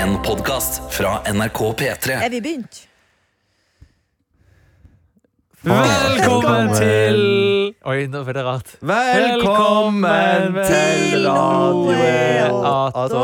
En podkast fra NRK P3. Er vi begynt? Velkommen til Oi, nå ble det rart. Velkommen til Radio Attåt.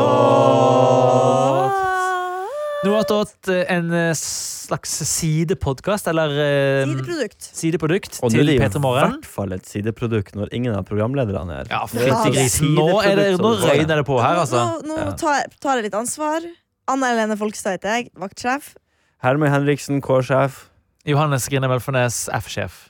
Noe attåt en eh, slags sidepodkast, eller eh, Sideprodukt. sideprodukt Og nå til det i P3 Morgen. hvert fall et sideprodukt når ingen av programlederne er her. Ja, fytti grisen. Nå, er det, nå røyner det på her, altså. Nå, nå tar jeg litt ansvar. Anna Helene Folkestad heter jeg, vaktsjef. Hermøy Henriksen, K-sjef. Johannes Grine Velfornes, F-sjef.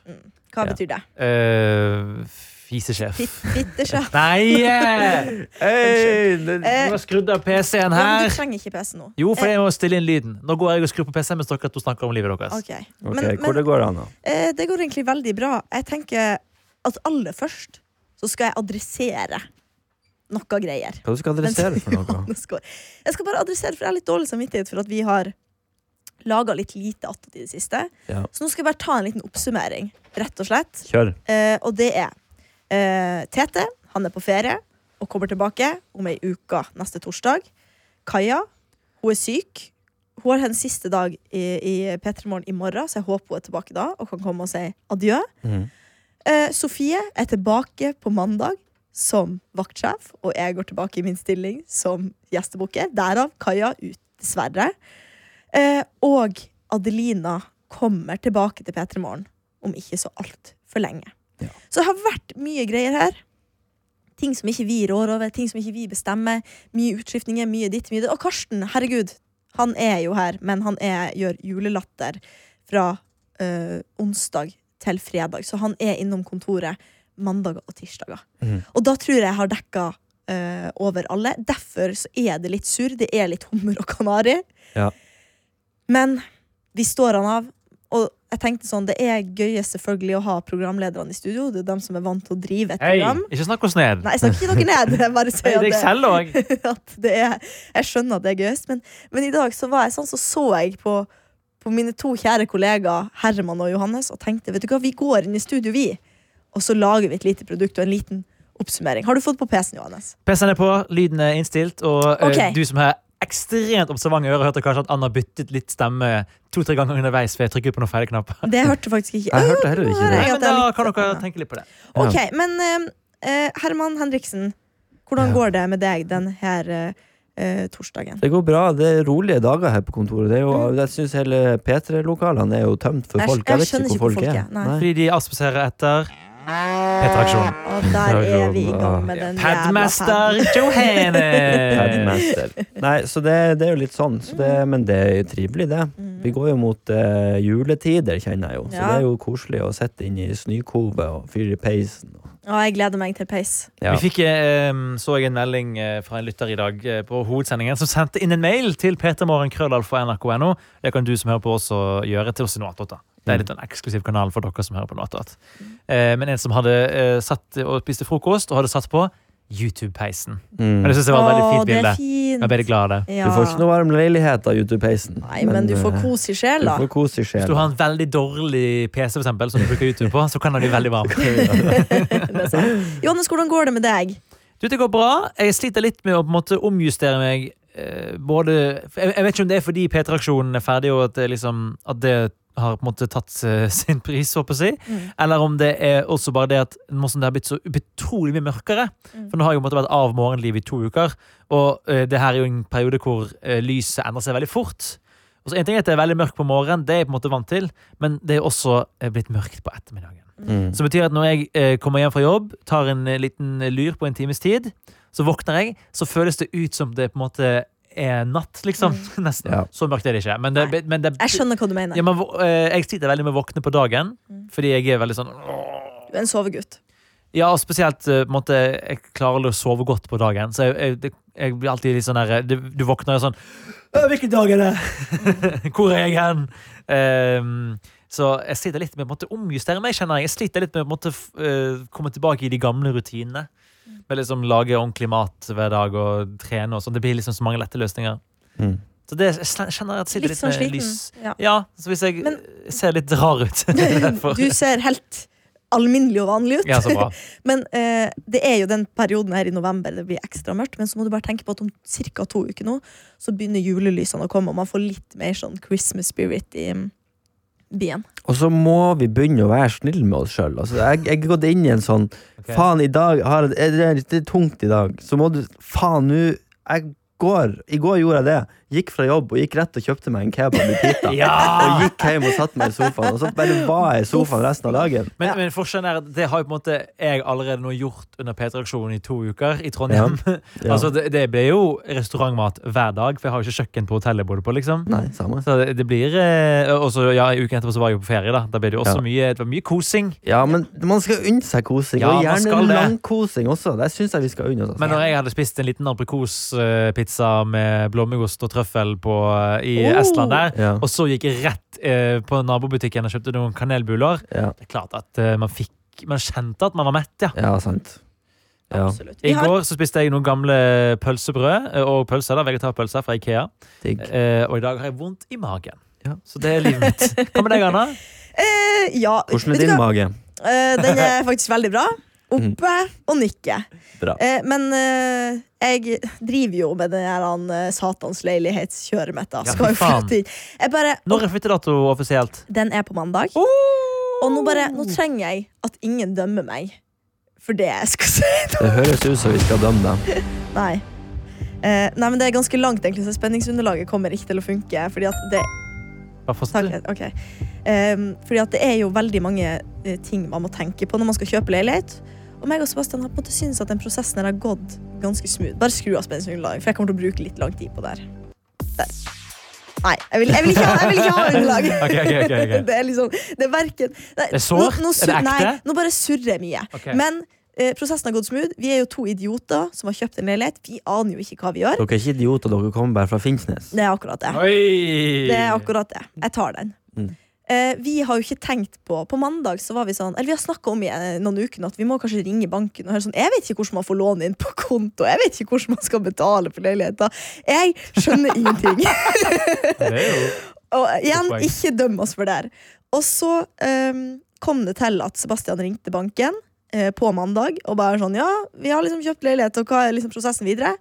Hva Ja. betyr det? Uh, Fisesjef. Fittesjef. Nei! eh! Hey, Eh, Du har skrudd av PC-en Ja, men her. du trenger ikke PC nå. Jo, for jeg må stille inn lyden. Nå går jeg og skrur på PC-en mens dere to snakker om livet deres. Ok. ok, Men, Hvor men det går an, da? eh, det går egentlig veldig bra. Jeg tenker at aller først så skal jeg adressere noe greier. Hva du skal adressere for noe? Jeg skal bare adressere, for jeg har litt dårlig samvittighet for at vi har laga litt lite attåt i det siste. Ja. Så nå skal jeg bare ta en liten oppsummering, rett og slett. Kjør. Eh, og det er eh, Tete, han er på ferie og kommer tilbake om ei uke neste torsdag. Kaja, hun er syk. Hun har hennes siste dag i, i P3 Morgen i morgen, så jeg håper hun er tilbake da og kan komme og si adjø. Mm. Eh, Sofie er tilbake på mandag som vaktsjef, og jeg går tilbake i min stilling som gjestebukke. Derav Kaja ut, dessverre. Eh, og Adelina kommer tilbake til P3 Morgen om ikke så altfor lenge. Ja. Så det har vært mye greier her. Ting som ikke vi rår over, ting som ikke vi bestemmer. Mye utskiftninger, mye ditt, mye det. Og Karsten, herregud, han er jo her, men han er, gjør julelatter fra øh, onsdag til fredag. Så han er innom kontoret mandager og tirsdager. Mm. Og da tror jeg jeg har dekka uh, over alle. Derfor så er det litt surr. Det er litt hummer og kanari. Ja. Men vi står han av. Og jeg tenkte sånn, Det er gøyest selvfølgelig å ha programlederne i studio. Det er dem som er vant til å drive et Hei, program. ikke snakk oss ned. Nei, jeg snakker ikke noe ned. Jeg bare sier at det, at det er Jeg skjønner at det er gøyest, men, men i dag så var jeg sånn, så så jeg på, på mine to kjære kollegaer Herman og Johannes og tenkte vet du hva, vi går inn i studio, vi. Og så lager vi et lite produkt og en liten oppsummering. Har du fått på PC-en, Johannes? PC-en er på, lyden er innstilt, og okay. Du som har ekstremt observante ører, hørte kanskje at Anna byttet litt stemme to-tre ganger underveis For jeg trykket på noen feil knapp. Det hørte faktisk ikke Jeg hørte heller ikke det. Nei, men da kan dere tenke litt på det. Ok, men eh, eh, Herman Henriksen, hvordan Ja. går det med deg den her eh, torsdagen? Det går bra. Det er rolige dager her på kontoret. Det er jo, jeg synes hele P3-lokalene er jo tømt for folk. jeg Jeg vet skjønner ikke hvor folk er. folk er. Nei. Fordi de aspiserer etter P3-aksjonen. Og der er vi i gang med den Padmaster Johanne! Padmaster. Nei, så det, det er jo litt sånn. Så det, men det er jo trivelig, det. Vi går jo mot uh, juletider, kjenner jeg jo. Så Ja. det er jo koselig å sitte inne i snøkovet og fyre i peisen. Og jeg gleder meg til peis. Ja. Vi fikk, eh, så jeg en melding eh, fra en lytter i dag eh, på hovedsendingen som sendte inn en mail til ptmorgenkrøllalfa.nrk.no. Det kan du som hører på også gjøre til oss i noe attåt. Det er litt en eksklusiv kanal for dere som hører på noe attåt. Eh, men en som hadde eh, satt og spiste frokost og hadde satt på YouTube-peisen. Mm. Og Det synes jeg var et veldig fint det bilde. er. Jeg ble veldig glad av det. Ja. Du får ikke noe varm leilighet av YouTube-peisen. Nei, men, du får eh, kos i Du sjela. får kos i Hvis du har en veldig dårlig PC for eksempel, som du bruker YouTube på, så kan den bli veldig varm. Det er. Johannes, hvordan går det med deg? Du, det går bra. Jeg sliter litt med å på en måte omjustere meg. Eh, både jeg, jeg vet ikke om det er fordi P3-aksjonen er ferdig, og at det, liksom, at det har på en måte tatt eh, sin pris, håper jeg å si. Mm. Eller om det er også bare det at som det har blitt så utrolig mye mørkere. Mm. For nå har jeg jo på vært av morgenliv i to uker, og eh, det her er jo en periode hvor eh, lyset endrer seg veldig fort. Og så En ting er at det er veldig mørkt på morgenen, det er jeg på en måte vant til, men det er også blitt mørkt på ettermiddagen. Mm. Som betyr at når jeg kommer hjem fra jobb, tar en liten lur på en times tid, så våkner jeg, så føles det ut som det på en måte er natt, liksom. Nesten. Ja. Så mørkt er det ikke. Men det, men det, Jeg skjønner hva du mener. ja, men, eh, jeg sliter veldig med å våkne på dagen, Mm. fordi jeg er veldig sånn. Du er en sovegutt. Ja, og spesielt eh, måte, Jeg klarer å sove godt på dagen, så jeg, jeg, det, jeg blir alltid litt sånn der Du, du våkner jo sånn «Øh, Hvilken dag er det? Hvor er jeg hen? Ehm, så jeg sliter litt med å omjustere meg. kjenner Jeg Jeg sliter litt med å eh, komme tilbake i de gamle rutinene. Med liksom Lage ordentlig mat hver dag og trene. og sånn. Det blir liksom så mange lette løsninger. Mm. Så det, jeg kjenner at jeg sitter Litt litt sånn med sliten. lys. Ja. Ja, så hvis jeg Men- ser litt rar ut. Du ser helt alminnelig og vanlig ut. Ja, så bra. Men eh, det er jo den perioden her i november det blir ekstra mørkt. Men så må du bare tenke på at om ca. to uker nå så begynner julelysene å komme, og man får litt mer sånn Christmas spirit i mm, byen. Og så må vi begynne å være snille med oss sjøl. Altså, jeg, jeg har gått inn i en sånn okay. Faen, i dag har, er det er litt tungt i dag. Så må du Faen, nå Jeg går I går gjorde jeg det. Gikk fra jobb og gikk rett og kjøpte meg en kebab i pita. Ja! Og gikk hjem og satte meg i sofaen. Og så bare var jeg i sofaen resten av dagen. Men, Ja. men forskjellen er at det har jo på en måte jeg allerede nå gjort under P3-aksjonen i to uker i Trondheim. Ja. altså det, det ble jo restaurantmat hver dag, for jeg har jo ikke kjøkken på hotellet jeg bodde på. liksom Nei, samme. Så det, det blir eh, Og så ja, uken etterpå så var jeg jo på ferie. Da Da ble det jo også Ja. mye, det var mye kosing. Ja, men man skal unne seg kosing. Ja, og gjerne langkosing også. Det syns jeg vi skal unne oss. Men når jeg hadde spist en liten aprikospizza med blåmuggost og trøffel på, i Oh. Estland der, Ja, og så gikk jeg rett eh, på nabobutikken og kjøpte noen kanelbuller, ja, det er klart at eh, man fikk Man kjente at man var mett, ja. ja, sant. Ja, I går så spiste jeg noen gamle pølsebrød eh, og pølser, da, vegetarpølser fra Ikea. Eh, og i dag har jeg vondt i magen. Ja. Så det er livet mitt. Hva med deg, Anna? eh, ja, Hvordan er din mage? Eh, den er faktisk veldig bra. Oppe og nikke. Bra. Eh, men eh, jeg driver jo med den her eh, satans leilighetskjøret mitt. Ja, Skal jo flytte inn. Når er flyttedato offisielt? den er på mandag. Og nå, bare, nå trenger jeg at ingen dømmer meg for det jeg skal si. Det høres ut som vi skal dømme dem. Nei. Eh, nei, men Det er ganske langt, egentlig, så spenningsunderlaget kommer ikke til å funke. Fordi at det, takk, du. ok. Ehm, fordi at det er jo veldig mange eh, ting man må tenke på når man skal kjøpe leilighet. Og meg og Sebastian har på en måte syntes at den prosessen har gått ganske smooth. Bare skru av spenningsunderlaget, for jeg kommer til å bruke litt lang tid på det her. Der. Nei, jeg vil, jeg vil, ikke, ha, jeg vil ikke ha underlag. okay, okay, okay, ok. Det er liksom Det er verken nei, Det er sårt? Nå, nå, Er det ekte? Nei, nå bare surrer jeg mye. Men eh, prosessen har gått smooth. Vi er jo to idioter som har kjøpt en leilighet. Vi aner jo ikke hva vi gjør. Dere er ikke idioter, dere kommer bare fra Finnsnes. Det er akkurat det. Oi! Det er akkurat det. Jeg tar den. Eh, vi har jo ikke tenkt på På mandag så var vi sånn Eller vi har snakka om i eh, noen uker at vi må kanskje ringe banken og høre sånn Jeg vet ikke hvordan man får låne inn på konto. Jeg vet ikke hvordan man skal betale for leiligheter. Jeg skjønner ingenting. Det er jo Og igjen, ikke døm oss for det her. Og så ehm, kom det til at Sebastian ringte banken eh, på mandag og bare sånn Ja, vi har liksom kjøpt leilighet, og hva er liksom prosessen videre?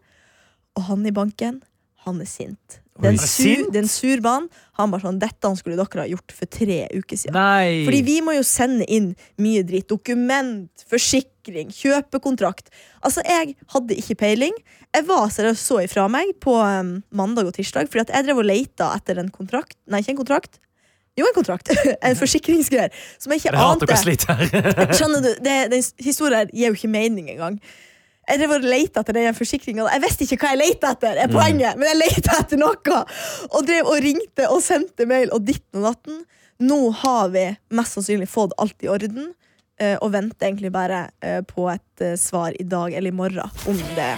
Og han i banken, han er sint. Det er en sur, det er en sur mann. Han bare sånn Dette skulle dere ha gjort for tre uker siden. Nei! Fordi vi må jo sende inn mye dritt. Dokument, forsikring, kjøpekontrakt. Altså, jeg hadde ikke peiling. Jeg var seriøst så ifra meg på um, mandag og tirsdag, fordi at jeg drev og leita etter en kontrakt. Nei, ikke en kontrakt. Jo, en kontrakt. en forsikringsgreier. Som jeg ikke jeg ante. Skjønner du, det, Den historien her gir jo ikke mening engang. Jeg drev og leita etter den forsikringa. Jeg visste ikke hva jeg leita etter, er poenget, men jeg leita etter noe. Og drev og ringte og sendte mail og ditten og datten. Nå har vi mest sannsynlig fått alt i orden, eh, og venter egentlig bare eh, på et eh, svar i dag eller i morgen, om det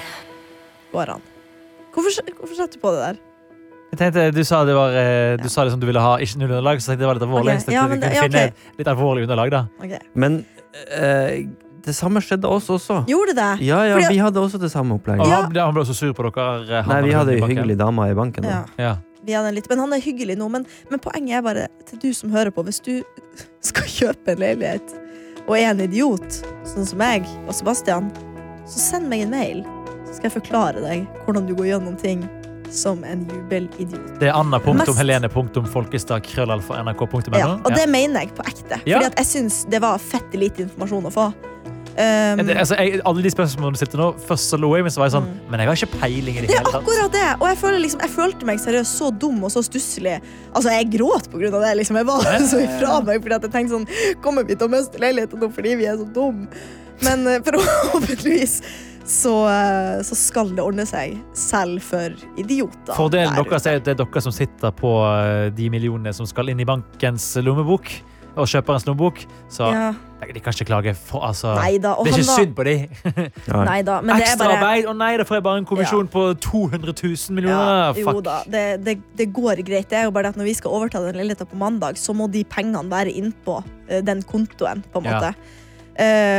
går an. Hvorfor, hvorfor setter du på det der? Jeg tenkte, Du sa det var du Du sa liksom du ville ha ikke null underlag, så jeg tenkte det var litt alvorlig. Okay. Ja, men det- kunne ja, finne litt alvorlig underlag, da. Okay. Men eh, det samme skjedde oss også. Gjorde det? Ja, ja, Fordi- vi hadde også det samme opplegget. Ja. han, ble- han ble også sur på dere. han Nei, vi hadde ei hyggelig damer i banken. Da. Ja. Ja. Vi hadde litt, men han er hyggelig nå. Men, men poenget er bare til du som hører på, hvis du skal kjøpe en leilighet og er en idiot, sånn som meg og Sebastian, så send meg en mail, så skal jeg forklare deg hvordan du går gjennom ting som en jubelidiot. Det er Mest- anna.helene.folkestad krøllalfa nrk.no. Ja, og det mener jeg på ekte. Ja. Fordi at jeg syns det var fett lite informasjon å få. Um, Det- altså, jeg, alle de spørsmålene du stilte nå, først så lo jeg, men så var jeg sånn Mm. Men jeg har ikke peiling i det Det hele tatt. akkurat det! Og jeg, føler liksom, jeg følte meg seriøst så dum og så stusslig. Altså, jeg gråt på grunn av det. Liksom. Jeg var så ifra meg fordi jeg tenkte sånn Kommer vi til å miste leiligheten nå fordi vi er så dumme? Men eh, forhåpentligvis så, eh, så skal det ordne seg, selv for idioter. Fordelen der deres er at det er dere som sitter på eh, de millionene som skal inn i bankens lommebok. Og kjøper en snobok, Så ja. de kan ikke klage. For, altså, det er ikke synd på de. Ja. Nei da, men det bare Ekstraarbeid! Å nei, da får jeg bare en kommisjon på 200 000 millioner. Ja, jo da, det, det, det går greit. Det er jo bare det at når vi skal overta den leiligheten på mandag, så må de pengene være innpå eh, den kontoen. på en måte. Eh,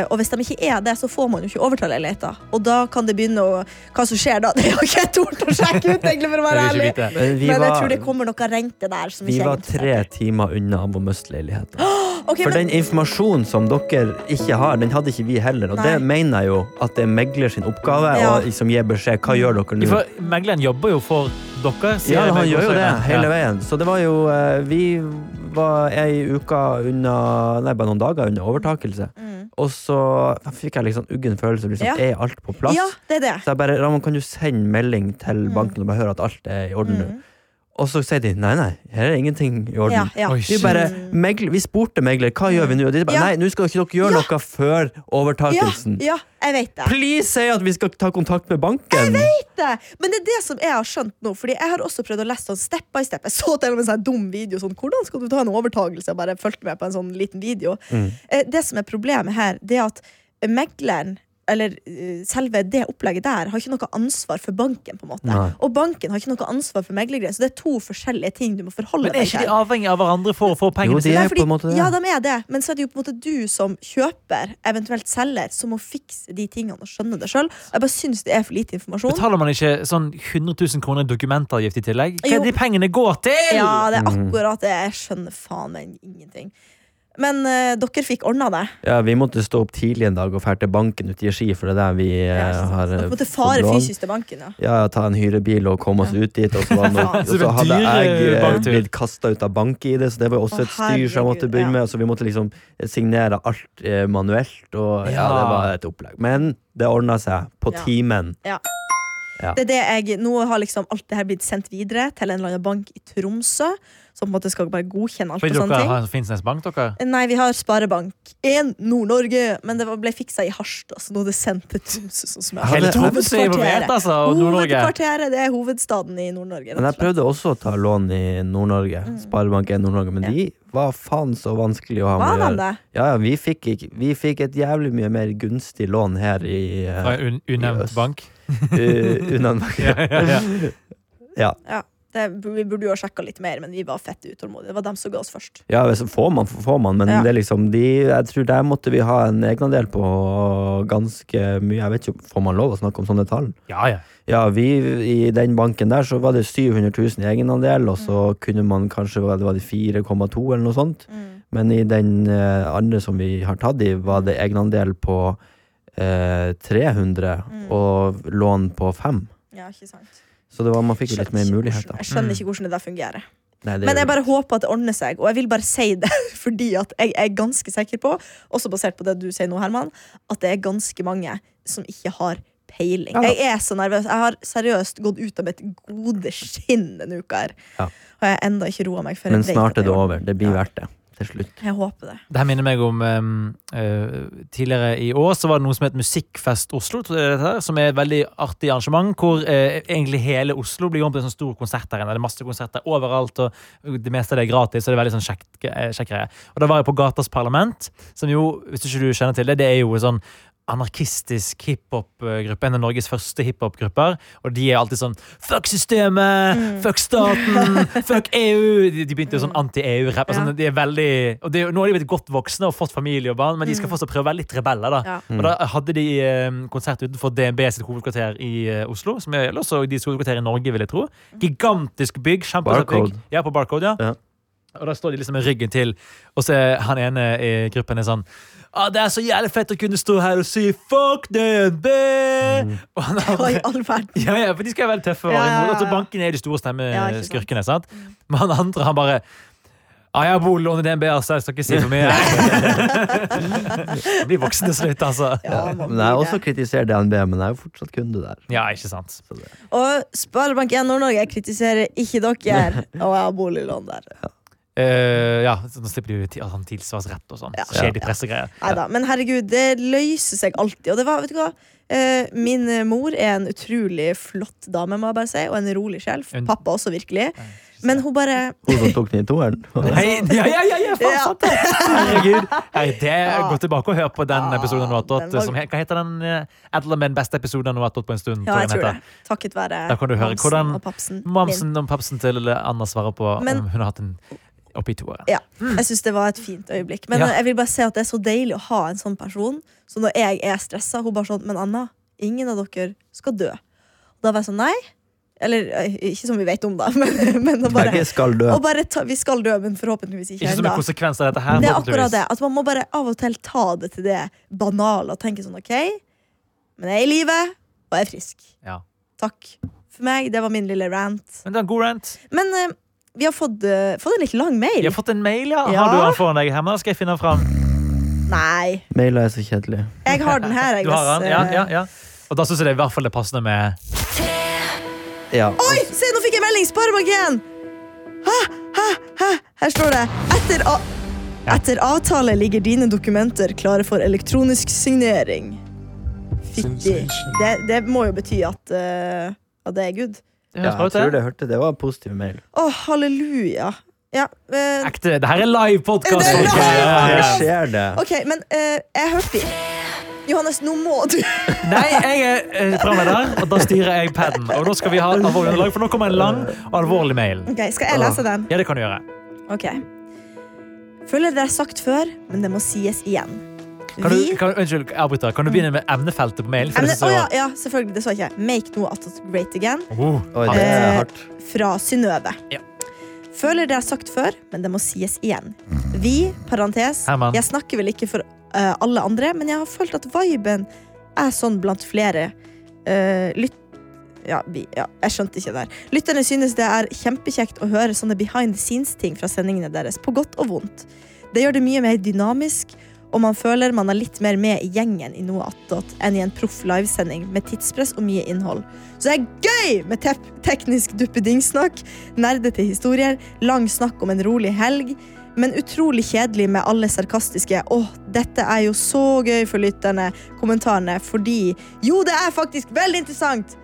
og hvis de ikke er det, så får man jo ikke overta leiligheter. Og da kan det begynne å Hva som skjer da? Det har ikke jeg tort å sjekke ut, egentlig, for å være ærlig. Men vi jeg tror det kommer noe rente der. Som vi var er tre timer unna av å miste leiligheten. Okay, For men- den informasjonen som dere ikke har, den hadde ikke vi heller. Og Nei. det mener jeg jo at det er megler sin oppgave Ja. og, liksom gir beskjed. Hva gjør dere nå? For Megleren jobber jo for dere. Ja, han gjør jo det ja. hele veien. Så det var jo eh, Vi var ei uke unna Nei, bare noen dager unna overtakelse. Mm. Og så fikk jeg liksom uggen følelse. Liksom, Ja. Er alt på plass? Ja, det er det. Så jeg bare Ramon, kan du sende melding til banken og bare høre at alt er i orden nå? Og så sier de nei, nei, her er ingenting i orden. Ja, ja. Oi, Vi, bare, megler, vi spurte megler hva gjør vi nå, og de bare Ja. nei, nå skal ikke dere gjøre Ja. noe før overtakelsen. ja, jeg vet det. Please si at vi skal ta kontakt med banken! Jeg vet det. Men det er det som jeg har skjønt nå. Fordi jeg har også prøvd å lese sånn step by step. Jeg så til og med en sånn dum video. Sånn, hvordan skal du ta en overtagelse? Jeg bare fulgte med på en sånn liten video. Mm. Eh, Det som er problemet her, det er at megleren eller eh, selve det opplegget der har ikke noe ansvar for banken. på en måte Nei. Og banken har ikke noe ansvar for meglergreier. Så det er to forskjellige ting du må forholde deg til. Men er ikke de avhengig av hverandre for å få pengene sine? Nei, er på en måte det. Ja, de er det, men så er det jo på en måte du som kjøper, eventuelt selger, som må fikse de tingene og skjønne det sjøl. Jeg bare syns det er for lite informasjon. Betaler man ikke sånn 100 000 kroner i dokumentavgift i tillegg? Hva er det de pengene går til? Ja, det er Mm. akkurat det. Jeg skjønner faen meg ingenting. Men uh, dere fikk ordna det. Ja, vi måtte stå opp tidlig en dag og dra til banken ute i Ski, for det er der vi uh, Ja, har Dere eh, måtte fare fysisk til banken, ja. Ja, ta en hyrebil og komme oss Ja. ut dit. Og så, var noe, og Så det så var hadde jeg uh, blitt kasta ut av bank-ID, så det var også et styr som jeg måtte begynne ja. med. Så vi måtte liksom signere alt manuelt, og ja, Ja. det var et opplegg. Men det ordna seg på Ja. timen. Ja. Ja. Det er det jeg, nå har liksom alt det her blitt sendt videre til en eller annen bank i Tromsø, som på en måte skal bare godkjenne alt sånne dere ting. har Finnsnes Bank, dere? Nei, vi har Sparebank1 Nord-Norge, men det ble fiksa i Harstad, så nå er det sendt til Tromsø. Sånn som er Hele Hovedkvarteret. Tromsø er involvert, altså. Hovedkvarteret, det er hovedstaden i Nord-Norge. Men jeg prøvde også å ta lån i Nord-Norge. Mm. Sparebank1 Nord-Norge, men Ja. de var faen så vanskelig å ha med å gjøre. Ja, ja, vi fikk, vi fikk et jævlig mye mer gunstig lån her i Fra uh, en un unevnt bank? Unnan Ja, ja, ja. Ja. Ja. Det, vi burde jo ha sjekka litt mer, men vi var fett utålmodige. Det var dem som ga oss først. Ja, får man, får man, men Ja. det er liksom de, jeg tror der måtte vi ha en egenandel på ganske mye. Jeg vet ikke, Får man lov å snakke om sånne tall? ja, ja. Ja, vi, I den banken der så var det 700 000 i egenandel, og så kunne man kanskje det var det 4,2 eller noe sånt. Men i den eh, andre som vi har tatt i, var det egenandel på eh, 300 Mm. og lån på 5. Ja, ikke sant. Så det var, man fikk jo litt mer muligheter. Jeg skjønner Mm. ikke hvordan det der fungerer. Nei, det Men jeg bare håper at det ordner seg, og jeg vil bare si det fordi at jeg er ganske sikker på, også basert på det du sier nå, Herman, at det er ganske mange som ikke har peiling. Ja. Jeg er så nervøs. Jeg har seriøst gått ut av mitt gode skinn denne uka her. Ja. Og jeg har enda ikke roa meg Men snart er det over. Det blir Ja. verdt det. Til slutt. Jeg håper det. Det her minner meg om um, uh, Tidligere i år så var det noe som het Musikkfest Oslo, tror det heter, som er et veldig artig arrangement. Hvor uh, egentlig hele Oslo blir om til en sånn stor konsert der inne. Det er masse konserter overalt, og det meste av det er gratis. Så det er veldig sånn kjekk eh, kjekk greie. Og da var jeg på Gatas Parlament, som jo, hvis ikke du kjenner til det, det er jo en sånn anarkistisk hiphop-gruppe. En av Norges første hiphop-grupper. Og de er alltid sånn Fuck systemet! Mm. Fuck staten! fuck EU! De, de begynte jo sånn anti-EU-rapp. Ja. Sånn, de er veldig, og er nå har de blitt godt voksne og fått familie og barn, men de skal Mm. fortsatt prøve å være litt rebeller. da. Ja. Og Da hadde de eh, konsert utenfor DNB sitt hovedkvarter i eh, Oslo. Som er også deres hovedkvarter i Norge, vil jeg tro. Gigantisk bygg. kjempestort Barcode. bygg. Ja, på Barcode, ja. Ja. Og da står de liksom med ryggen til, og så er han ene i gruppen er sånn ah, Det er så jævlig fett å kunne stå her og si 'fuck DNB'! Og han andre, all ja, ja, for de skal være veldig tøffe. og Ja, ja, ja, banken er de store Ja, sant. stemmeskurkene. sant? Men han andre, han bare Ah, jeg har boliglån i DNB, altså. Jeg skal ikke si for mye. Han blir voksen til slutt, altså. Ja, Ja, men jeg har også kritiserer kritisert DNB, men jeg er jo fortsatt kunde der. Ja, ikke sant. Og Sparebank1 Nord-Norge jeg kritiserer ikke dere. Og jeg har boliglån der. Eh, ja, så Nå slipper de jo til- altså, tilsvarsrett og sånn. Ja. Kjedelig pressegreier. Neida, Men herregud, det løser seg alltid. Og det var, vet du hva? Uh, min mor er en utrolig flott dame, må jeg bare si, og en rolig sjel. Pappa også, virkelig. Men hun bare Hun som tok den i toeren. Nei, ja, ja, ja, ja, faen, Ja. sant det! Herregud. Hei, det Ja. Gå tilbake og hør på den Ja, episoden du tatt. Som, hva heter den? eh, Edelman beste episoden hun har tatt på en stund? Ja, jeg tror det. Takket være du mamsen og papsen. Mamsen og papsen til Anna svarer på Men- om hun har hatt en oppi toeren. Ja, jeg syns det var et fint øyeblikk. Men Ja. jeg vil bare si at det er så deilig å ha en sånn person. Så når jeg er stressa, hun bare sånn Men Anna, ingen av dere skal dø. Og Da var jeg sånn Nei, Eller eh, ikke som vi vet om, da, men, men bare, Begge skal dø. ta, Vi skal dø, men forhåpentligvis ikke Ikke som en ennå. konsekvens av dette her. Det er akkurat det. At man må bare av og til ta det til det banale og tenke sånn OK, men jeg er i live, og jeg er frisk. Ja. Takk for meg. Det var min lille rant. Men det er en god rant. Men eh, vi har fått, uh, fått en litt lang mail. Vi har fått en mail, ja. Ja. Har du den foran deg, her? Skal jeg finne den fram? Nei. Mailer er så kjedelig. Jeg har den her. Jeg, Du har den? Ja, ja, ja. Og da syns jeg det er i hvert fall det passende med Ja. Oi, se, nå fikk jeg melding! Sparebanken! Hæ, hæ, hæ? Her står det Etter, a Ja. Etter avtale ligger dine dokumenter klare for elektronisk signering. Fitti. Det, det må jo bety at, uh, at det er good. Det ja, jeg tror det. det hørte det var en positiv mail. Å, halleluja. Ja, eh, Ekte. Det her er live podkast. Det er live Her skjer det. OK, men eh, jeg hørte Johannes, nå må du Nei, jeg er eh, programleder, og da styrer jeg paden. Og nå skal vi ha alvorlig underlag, for nå kommer en lang og alvorlig mail. Ok, Skal jeg lese den? Ja, det kan du gjøre. Ok Føler det er sagt før, men det må sies igjen. Kan du, kan, unnskyld, jeg. Kan du begynne med emnefeltet på mail? Emne, så... å, ja, ja, selvfølgelig. Det så jeg ikke. Make noe attåt great again. Oh, det er Eh. Fra Synnøve. Ja. Føler det er sagt før, men det må sies igjen. Vi, parentes, Herman. jeg snakker vel ikke for uh, alle andre, men jeg har følt at viben er sånn blant flere. Uh, lytt... Ja, vi, ja, jeg skjønte ikke det der. Lytterne synes det er kjempekjekt å høre sånne behind the scenes-ting fra sendingene deres, på godt og vondt. Det gjør det mye mer dynamisk, og man føler man er litt mer med i gjengen i noe attåt enn i en proff livesending med tidspress og mye innhold. Så det er gøy med te teknisk duppedingsnakk, nerdete historier, lang snakk om en rolig helg, men utrolig kjedelig med alle sarkastiske 'Åh, dette er jo så gøy for lytterne' kommentarene, fordi Jo, det er faktisk veldig interessant!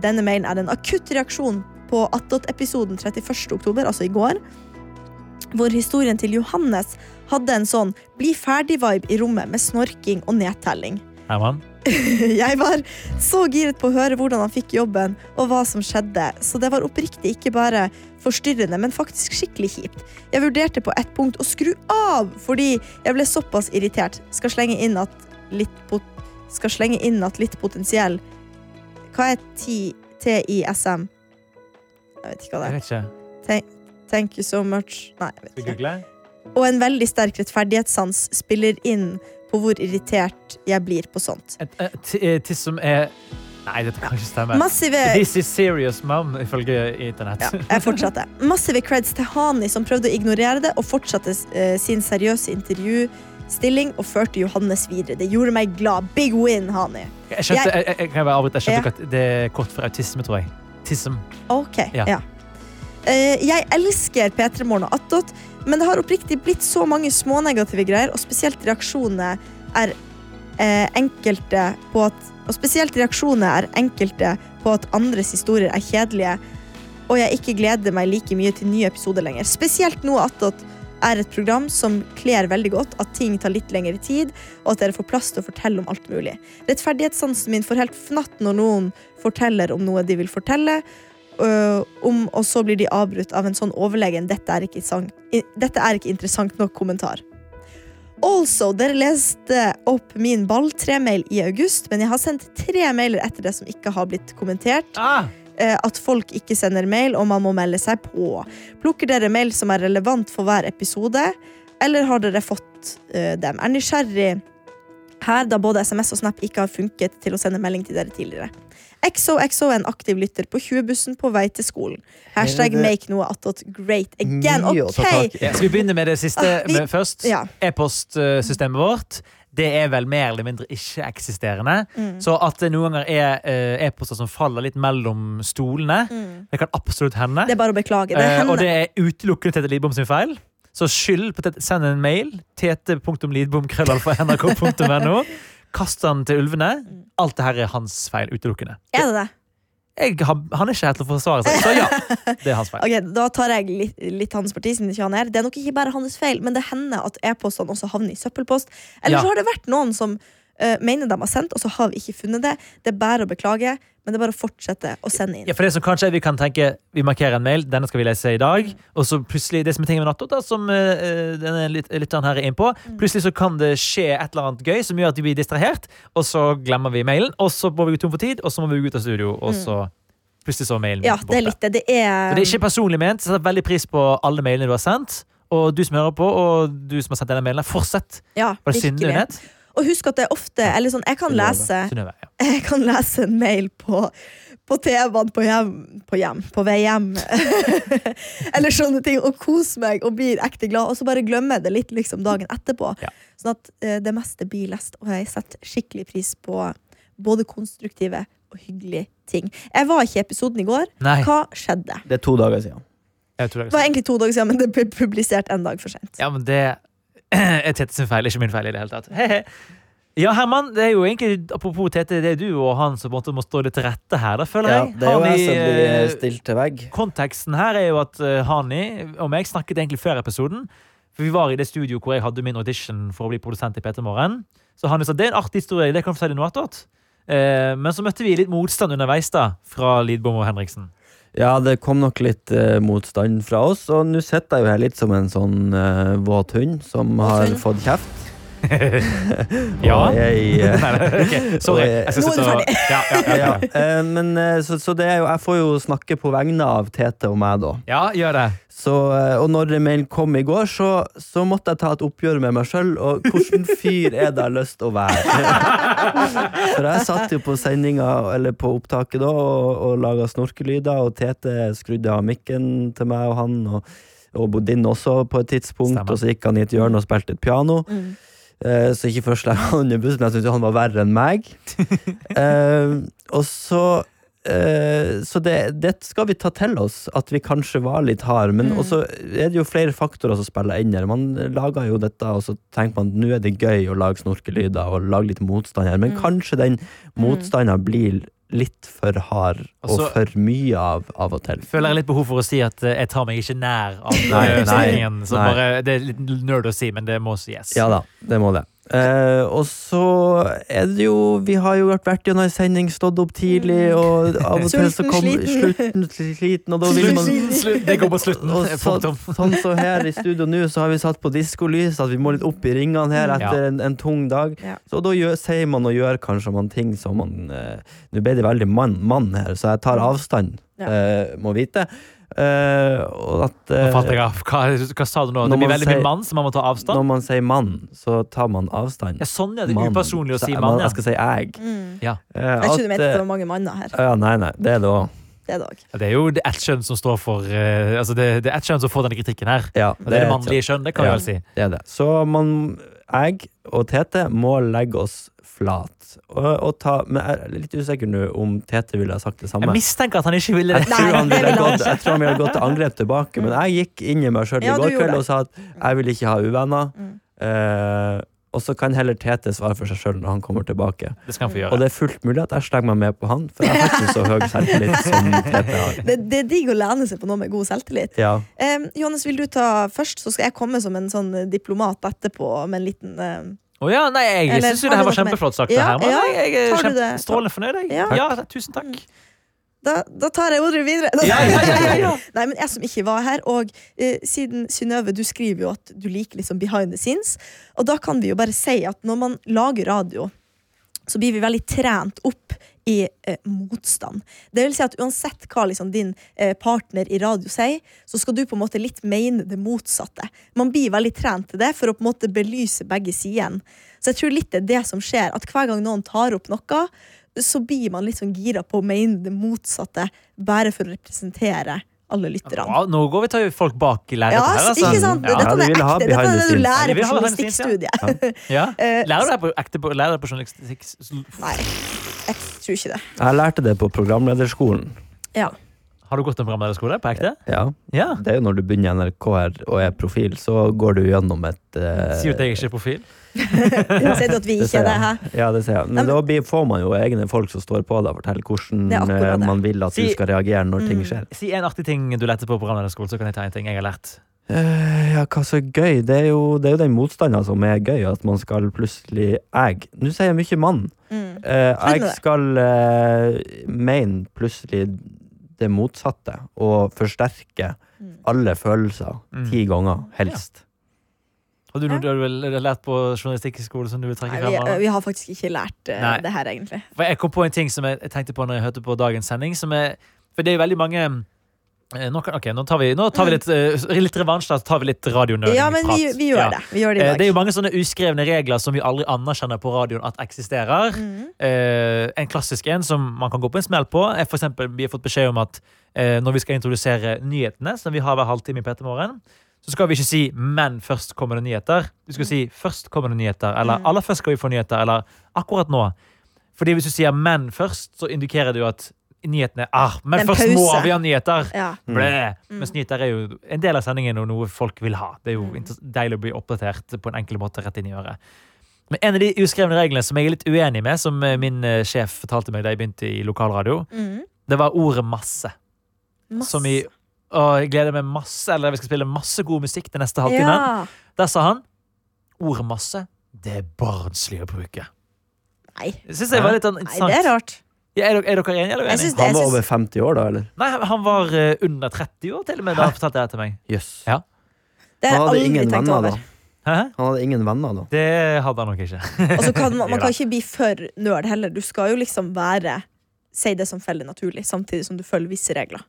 Denne mailen er en akutt reaksjon på Attåt-episoden 31. oktober, altså i går, hvor historien til Johannes hadde en sånn bli ferdig-vibe i rommet med snorking og nedtelling. Herman. Jeg var så giret på å høre hvordan han fikk jobben, og hva som skjedde, så det var oppriktig ikke bare forstyrrende, men faktisk skikkelig kjipt. Jeg vurderte på ett punkt å skru av, fordi jeg ble såpass irritert. Skal slenge inn at litt, pot skal slenge inn at litt potensiell Hva er T- TISM? Jeg vet ikke hva det er. Jeg vet ikke. Thank, thank you so much. Nei, jeg vet ikke. Og en veldig sterk rettferdighetssans spiller inn på hvor irritert jeg blir på sånt. Et, et, et, et tiss som er Nei, dette kan ikke stemme. Massive This is serious, mom, ifølge internett. ja, jeg fortsatte. Massive creds til Hani, som prøvde å ignorere det og fortsatte eh, sin seriøse intervjustilling og førte Johannes videre. Det gjorde meg glad. Big win, Hani. Jeg skjønte, Jeg- jeg, jeg, jeg skjønte Ja. at det er kort for autisme, tror jeg. Tism. Ok, Ja. ja. Eh, jeg elsker P3 Morgen og Attåt, men det har oppriktig blitt så mange smånegative greier, og spesielt reaksjonene er eh, enkelte på at Og spesielt reaksjonene er enkelte på at andres historier er kjedelige, og jeg ikke gleder meg like mye til nye episoder lenger. Spesielt nå Attåt er et program som kler veldig godt at ting tar litt lengre tid, og at dere får plass til å fortelle om alt mulig. Rettferdighetssansen min får helt fnatt når noen forteller om noe de vil fortelle, om, og så blir de avbrutt av en sånn overlegen 'dette er ikke, dette er ikke interessant nok' kommentar. Also, dere leste opp min balltre-mail i august, men jeg har sendt tre mailer etter det som ikke har blitt kommentert. Ah, eh, At folk ikke sender mail, og man må melde seg på. Plukker dere mail som er relevant for hver episode, eller har dere fått uh, dem? Er nysgjerrig her, da både SMS og Snap ikke har funket til å sende melding til dere tidligere. XOXO er en aktiv lytter på 20-bussen på vei til skolen. Hashtag det make noe attåt great again. OK! ja, skal vi begynne med det siste Ah, vi- med først? Ja. E-postsystemet vårt. Det er vel mer eller mindre ikke-eksisterende. Mm. Så at det noen ganger er eh, e-poster som faller litt mellom stolene, Mm. det kan absolutt hende. Det er bare å beklage. Det Eh, og det er utelukkende Tete Lidbom sin feil. Så skyld på Tete. Send en mail. tete.lidbom.krøllalfa.nrk.no. Kast han til ulvene. Alt det her er hans feil. Utelukkende. Er det det? Jeg, han er ikke her til å forsvare seg, så ja. Det er hans feil. Ok, Da tar jeg litt, litt hans parti, siden ikke han er. Det er nok ikke bare hans feil, men det hender at e-postene også havner i søppelpost. Eller Ja. så har det vært noen som eh, mener de har sendt, og så har vi ikke funnet det. Det er bare å beklage, men det er bare å fortsette å sende inn. Ja, for det som kanskje er vi kan tenke Vi markerer en mail, denne skal vi lese i dag. Og så plutselig, det som er tingen med natto som uh, denne lytteren her er inn på Plutselig så kan det skje et eller annet gøy som gjør at vi blir distrahert, og så glemmer vi mailen, og så må vi gå tom for tid, og så må vi gå ut av studio, og så plutselig så er mailen Ja, borte. det er litt det. Det er, Så det er ikke personlig ment. Setter veldig pris på alle mailene du har sendt. Og du som hører på, og du som har sendt denne mailen, fortsett. ja, Var det? Og husk at det er ofte Eller sånn, jeg kan lese Jeg kan lese en mail på på TV-en på hjem, på hjem, på vei hjem. Eller sånne ting. Og kose meg og blir ekte glad. Og så bare glemmer jeg det litt liksom dagen etterpå. Ja. Sånn at uh, det meste blir lest. Og jeg setter skikkelig pris på både konstruktive og hyggelige ting. Jeg var ikke i episoden i går. Nei. Hva skjedde? Det er to dager siden. Det var egentlig to dager siden, men det ble publisert en dag for sent. Ja, men det er Tete sin feil, ikke min feil i det hele tatt. Hehe. Ja, Herman, det er jo egentlig, apropos Tete, det er du og han som måtte må stå litt til rette her, da, føler Ja, det er jo jeg som blir eh, stilt til vegg. Konteksten her er jo at uh, Hani og meg snakket egentlig før episoden. For vi var i det studio hvor jeg hadde min audition for å bli produsent i P3 Morgen. Så Hani sa det er en artig historie, det kan du fortelle noe attåt. Eh, men så møtte vi litt motstand underveis da, fra Lidbom og Henriksen. Ja, det kom nok litt eh, motstand fra oss, og nå sitter jeg jo her litt som en sånn eh, våt hund som har fått kjeft. Ja. Jeg, eh, Nei, nei, Sorry. Jeg skal Nå er sitte du og ferdig. ja, ja, ja, ja, eh, men eh, så, så det er jo, jeg får jo snakke på vegne av Tete og meg, da. ja, gjør det. Så, og når mailen kom i går, så, så måtte jeg ta et oppgjør med meg sjøl. Og hvordan fyr er det jeg har lyst til å være? For jeg satt jo på sendinga, eller på opptaket da, og, og laga snorkelyder, og Tete skrudde av mikken til meg og han. og og Bodin også på et tidspunkt, Stemmer. og så gikk han i et hjørne og spilte et piano. Mm. Eh, så ikke først slang han under bussen, men jeg syntes han var verre enn meg. Eh, og så eh, Så det, det skal vi ta til oss, at vi kanskje var litt harde. Men Mm. også er det jo flere faktorer som spiller inn her. Man lager jo dette, og så tenker man nå er det gøy å lage snorkelyder og lage litt motstand her, men Mm. kanskje den motstanden blir litt for hard og Altså- for mye av av og til. Føler jeg litt behov for å si at eh, jeg tar meg ikke nær av Nei, eh, nei, nei. bare, det er litt nerd å si, men det må sies. Ja da, det må det. Eh, og så er det jo Vi har jo vært gjennom ei sending, stått opp tidlig, og av og til så kom sliten. slutten sliten, og da vil man det går på slutten. og så, sånn så her i studio nå, så har vi satt på diskolys, at vi må litt opp i ringene her Ja. etter en, en tung dag. Ja. Så da gjør, sier man og gjør kanskje man ting som man eh, Nå ble det veldig mann, mann her, så jeg tar avstand, Ja. eh, må vite. Eh, og at Nå eh, falt jeg av. Hva, hva sa du nå? Det blir veldig sier- mye mann, så man må ta avstand? Når man sier mann, så tar man avstand. Ja, sånn, er Det Mann. upersonlig å si mann, ja. Jeg skal si jeg. Mm. ja. Uh, Jeg trodde du mente det var mange manner her. Ja, nei, nei, det er det òg. Det det. Ja, Det er jo det ett kjønn som står for Altså, det, det er ett kjønn som får denne kritikken her. Ja, det, det er det mannlige kjønn, det kan vi vel si. Det er det. Så man, jeg og Tete må legge oss flat. Og, og ta, men jeg er litt usikker nå om Tete ville ha sagt det samme. Jeg mistenker at han ikke ville det. Jeg tror, han ville gått, jeg tror han ville gått til angrep tilbake, men jeg gikk inn i meg sjøl Ja, i går kveld og sa at jeg vil ikke ha uvenner. Mm. Uh, og så kan heller Tete svare for seg sjøl når han kommer tilbake. Det skal han få Og det er fullt mulig at jeg slenger meg med på han, for jeg har ikke så høy selvtillit som Tete har. Det, det er digg å lene seg på noe med god selvtillit. Ja. Eh, Johannes, vil du ta først, så skal jeg komme som en sånn diplomat etterpå med en liten eh, Å ja, nei, jeg Eller syns jo det her var kjempeflott sagt. det her, ja. jeg, jeg er kjempe, strålende fornøyd. Jeg. Ja. Ja, tusen takk. da, da tar jeg ordet videre. Ja, ja, ja, ja, ja. Nei, men jeg som ikke var her, og eh, siden Synnøve, du skriver jo at du liker liksom behind the scenes, og da kan vi jo bare si at når man lager radio, så blir vi veldig trent opp i eh, motstand. Det vil si at uansett hva liksom din eh, partner i radio sier, så skal du på en måte litt mene det motsatte. Man blir veldig trent til det for å på en måte belyse begge sidene. Så jeg tror litt det er det som skjer, at hver gang noen tar opp noe, så blir man litt sånn gira på å mene det motsatte, bare for å representere alle lytterne. Ja, nå går vi til folk bak i Ja, her, altså. ikke sant? Ja. Dette er ekte. Dette er det du lærer på journalistikkstudiet. ja. Ja. Eh, Lærer du deg på, ekte på, lærer deg på journalistikk? Nei, jeg tror ikke det. Jeg lærte det på programlederskolen. Ja. Har du gått en programlederskole på ekte? Ja. Ja. Det er jo når du begynner i NRK her og er profil, så går du gjennom et uh... Sier du at jeg ikke er profil? Sier du at vi ikke er det her? Ja, det ser jeg. Men da får man jo egne folk som står på deg og forteller hvordan er eh, man vil at Si- du skal reagere når ting Mm. skjer. Si en artig ting du lærte på programlederskolen, så kan jeg ta en ting jeg har lært. Eh, ja, hva så gøy? Det er jo, det er jo den motstanden som er gøy, at man skal plutselig Jeg Nå sier jeg mye mann. Mm. Eh, jeg skal uh, mene plutselig det motsatte, og forsterke Mm. alle følelser Mm. ti ganger, helst. Har du du har vel lært på journalistikkskole som du vil trekke Nei, frem? vi, vi har faktisk ikke lært uh, det her, egentlig. For jeg kom på en ting som jeg, tenkte på når jeg hørte på dagens sending. Som er, For det er jo veldig mange nå, kan, ok, nå tar vi, nå tar vi litt, eh, litt revansj, da. Tar vi litt radionerding. Ja, men vi, vi gjør det. Vi gjør det i Eh, dag. Det er jo mange sånne uskrevne regler som vi aldri anerkjenner på radioen at eksisterer. Mm. Eh, en klassisk en som man kan gå på en smell på, er for eksempel, vi har fått beskjed om at eh, når vi skal introdusere nyhetene, som vi har hver halvtime i P3 Morgen, så skal vi ikke si 'men først kommer det nyheter'. Du skal si 'først kommer det nyheter', eller Mm. 'aller først skal vi få nyheter', eller 'akkurat nå'. Fordi hvis du sier 'men først', så indikerer det jo at nyhetene ah, Men Den først må vi ha nyheter! Ja. Mm. Mens nyheter er jo en del av sendingen og noe folk vil ha. Det er jo Mm. deilig å bli oppdatert på en enkel måte rett inn i øret. Men en av de uskrevne reglene som jeg er litt uenig med, som eh, min eh, sjef fortalte meg da jeg begynte i lokalradio, mm. det var ordet masse. Masse. Som i å, jeg gleder meg masse, eller vi skal spille masse god musikk den neste halvtimen. Ja. Der sa han ordet masse, det er barnslig å bruke. Nei. Det synes jeg var litt sånn Nei, det er rart. Ja, er, dere, er dere enige eller enige? uenige? synes det, Han var synes, over 50 år, da, eller? Nei, han var uh, under 30 år til og med da han fortalte det til meg. Yes. Ja. det Han hadde ingen venner, over. da. Hæ? Han hadde ingen venner, da. Det hadde han nok ikke. Og så kan man, man kan ikke bli for nerd heller. Du skal jo liksom være Si det som faller naturlig, samtidig som du følger visse regler.